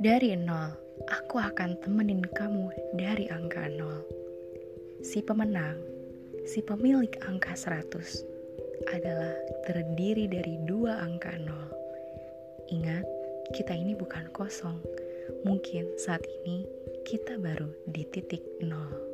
Dari nol, aku akan temenin kamu dari angka nol. Si pemenang, si pemilik angka 100 adalah terdiri dari dua angka nol. Ingat, kita ini bukan kosong. Mungkin saat ini kita baru di titik nol.